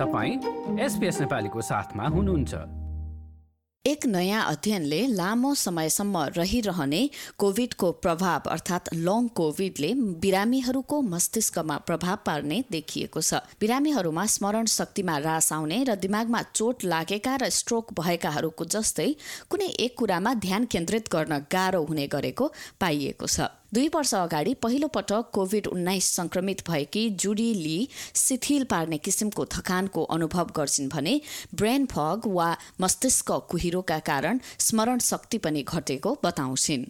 तपाईँ एसपिएस नेपालीको साथमा हुनुहुन्छ। एक नयाँ अध्ययनले लामो समयसम्म रहिरहने कोभिडको प्रभाव अर्थात् लङ कोभिडले बिरामीहरूको मस्तिष्कमा प्रभाव पार्ने देखिएको छ। बिरामीहरूमा स्मरण शक्तिमा रास आउने र दिमागमा चोट लागेका र स्ट्रोक भएकाहरूको जस्तै कुनै एक कुरामा ध्यान केन्द्रित गर्न गाह्रो हुने गरेको पाइएको छ। दुई वर्ष अगाडि पहिलो पटक कोभिड उन्नाइस संक्रमित भएकी जुडी ली शिथिल पार्ने किसिमको थकानको अनुभव गर्छिन् भने ब्रेन फग वा मस्तिष्क कुहिरोका कारण स्मरण शक्ति पनि घटेको बताउँछिन्।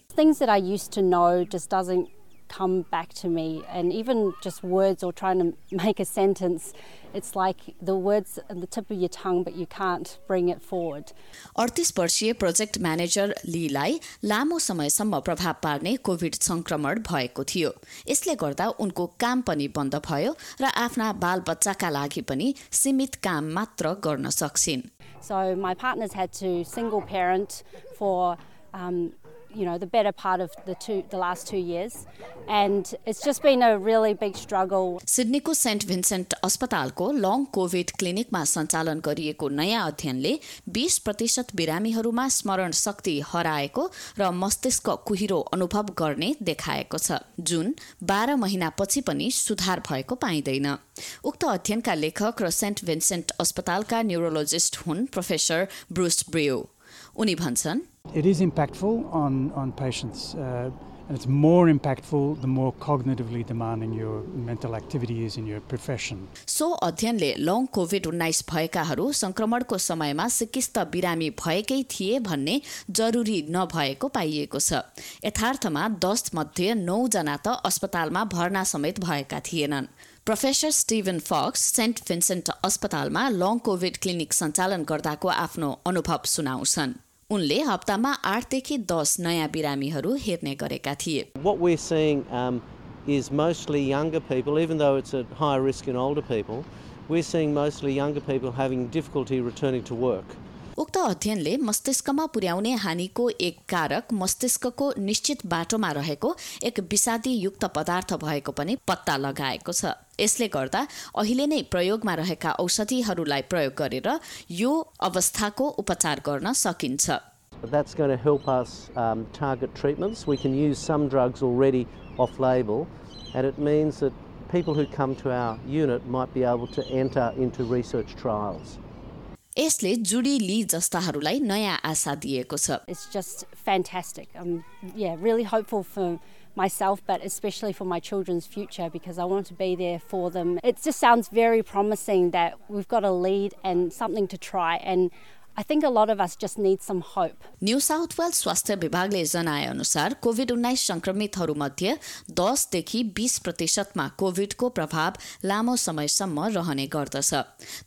Come back to me. And even just words or trying to make a sentence, it's like the words at the tip of your tongue, but you can't bring it forward. अडतिस वर्षीय project manager लीलाई लामो समयसम्म प्रभाव पार्ने covid संक्रमण भएको थियो यसले गर्दा उनको काम पनि बन्द भयो र आफ्ना बाल बच्चाका लागि पनि सीमित काम मात्र गर्न सक्छिन् So my partners had to single parent for um, you know the better part of the two the last two years. And it's just been a really big struggle. सिडनीको सेन्ट भिन्सेन्ट अस्पतालको लङ कोभिड क्लिनिकमा सञ्चालन गरिएको नयाँ अध्ययनले 20 प्रतिशत बिरामीहरूमा स्मरण शक्ति हराएको र मस्तिष्क कुहिरो अनुभव गर्ने देखाएको छ। जुन बाह्र महिनापछि पनि सुधार भएको पाइँदैन। उक्त अध्ययनका लेखक र सेन्ट भिन्सेन्ट अस्पतालका न्युरोलोजिस्ट हुन् प्रोफेसर ब्रुस ब्रियो उनी भन्छन् It is impactful on, on patients, uh, and it's more impactful the more cognitively demanding your mental activity is in your profession. So अध्ययनले लङ कोभिड उन्नाइस भएकाहरू संक्रमणको समयमा सिकिस्त बिरामी भएकै थिए भन्ने जरुरी नभएको पाइएको छ यथार्थमा दस मध्ये नौजना त अस्पतालमा भर्ना समेत भएका थिएनन् professor Steven Fox Saint Vincent अस्पतालमा लङ कोभिड क्लिनिक सञ्चालन गर्दाको आफ्नो अनुभव सुनाउँछन् उनले हप्तामा आठदेखि दस नयाँ बिरामीहरू हेर्ने गरेका थिए What we're seeing um, is mostly younger people, even though it's at higher risk in older people, we're seeing mostly younger people having difficulty returning to work. उक्त अध्ययनले मस्तिष्कमा पुर्याउने हानिको एक कारक मस्तिष्कको निश्चित बाटोमा रहेको एक विषादी युक्त पदार्थ भएको पनि पत्ता लगाएको छ यसले गर्दा अहिले नै प्रयोगमा रहेका औषधिहरूलाई प्रयोग गरेर यो अवस्थाको उपचार गर्न सकिन्छ That's going to help us um, target treatments. We can use some drugs already off label, and it means that people who come to our unit might be able to enter into research trials. यसले जुडी ली जस्ताहरूलाई नयाँ आशा दिएको छ just fantastic. I'm yeah, really hopeful for myself, but especially for my children's future because I want to be there for them. It just sounds very promising that we've got a lead and something to try. And I think a lot of us just need some hope. New South Wales स्वास्थ्य विभागले जनाए अनुसार covid उन्नाइस संक्रमितहरूमध्ये दसदेखि बिस प्रतिशतमा कोभिडको प्रभाव लामो समयसम्म रहने गर्दछ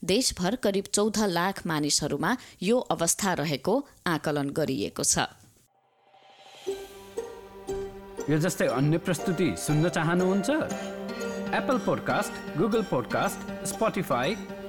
देशभर करिब चौध लाख मानिसहरूमा यो अवस्था रहेको आकलन गरिएको छ यो जस्तै अन्य प्रस्तुति सुन्न चाहनुहुन्छ एप्पल पोडकास्ट गुगल पोडकास्ट